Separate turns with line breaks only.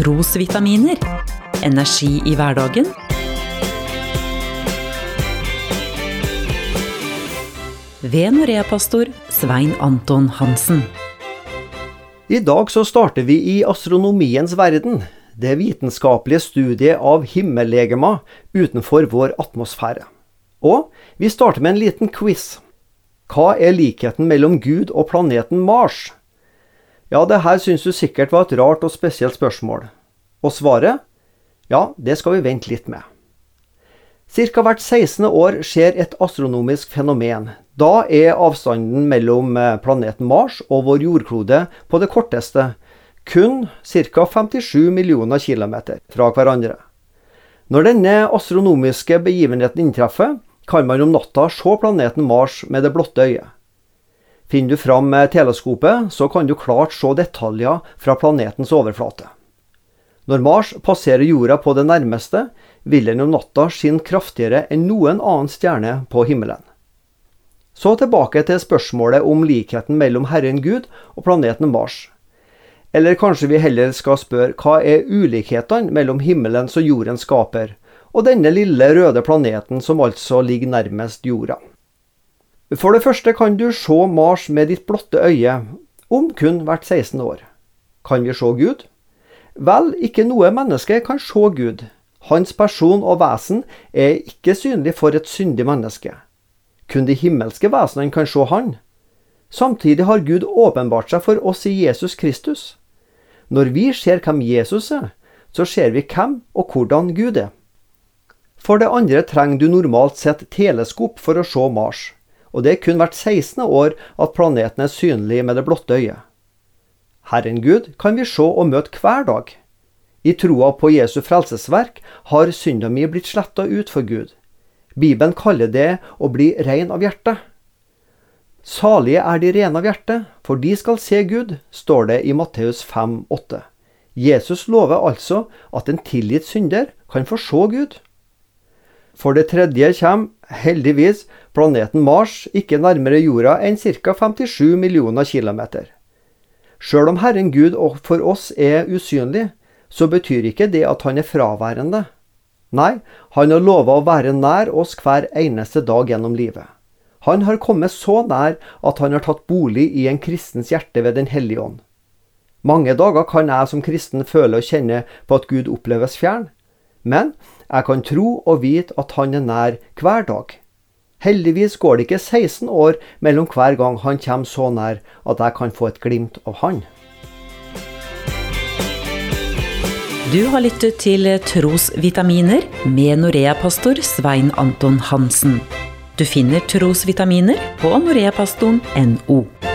trosvitaminer. Energi i hverdagen. Ved Norea-pastor Svein Anton Hansen.
I dag så starter vi i astronomiens verden, det vitenskapelige studiet av himmellegemer utenfor vår atmosfære. Og vi starter med en liten quiz. Hva er likheten mellom Gud og planeten Mars? Ja, det her syns du sikkert var et rart og spesielt spørsmål. Og svaret? Ja, det skal vi vente litt med. Cirka hvert 16. år skjer et astronomisk fenomen. Da er avstanden mellom eh, planeten Mars og vår jordklode på det korteste kun ca. 57 millioner kilometer fra hverandre. Når denne astronomiske begivenheten inntreffer, kan man om natta se planeten Mars med det blotte øyet. Finner du fram teleskopet, så kan du klart se detaljer fra planetens overflate. Når Mars passerer jorda på det nærmeste, vil den om natta skinne kraftigere enn noen annen stjerne på himmelen. Så tilbake til spørsmålet om likheten mellom Herren Gud og planeten Mars. Eller kanskje vi heller skal spørre hva er ulikhetene mellom himmelen som jorden skaper, og denne lille røde planeten som altså ligger nærmest jorda? For det første kan du se Mars med ditt blotte øye om kun hvert 16. år. Kan vi se Gud? Vel, ikke noe menneske kan se Gud. Hans person og vesen er ikke synlig for et syndig menneske. Kun de himmelske vesenene kan se Han. Samtidig har Gud åpenbart seg for oss i Jesus Kristus. Når vi ser hvem Jesus er, så ser vi hvem og hvordan Gud er. For det andre trenger du normalt sett teleskop for å se Mars og det er kun hvert 16. år at planeten er synlig med det blotte øyet. Herren Gud kan vi se og møte hver dag. I troa på Jesu frelsesverk har synda mi blitt sletta ut for Gud. Bibelen kaller det å bli rein av hjertet. Salige er de rene av hjerte, for de skal se Gud, står det i Matteus 5, 8. Jesus lover altså at en tilgitt synder kan få se Gud. For det tredje kommer, heldigvis, planeten Mars ikke nærmere jorda enn ca. 57 millioner kilometer. Sjøl om Herren Gud for oss er usynlig, så betyr ikke det at han er fraværende. Nei, han har lova å være nær oss hver eneste dag gjennom livet. Han har kommet så nær at han har tatt bolig i en kristens hjerte ved Den hellige ånd. Mange dager kan jeg som kristen føle og kjenne på at Gud oppleves fjern, men jeg kan tro og vite at han er nær hver dag. Heldigvis går det ikke 16 år mellom hver gang han kommer så nær at jeg kan få et glimt av han.
Du har lyttet til Trosvitaminer med Norea-pastor Svein Anton Hansen. Du finner trosvitaminer på noreapastoren.no.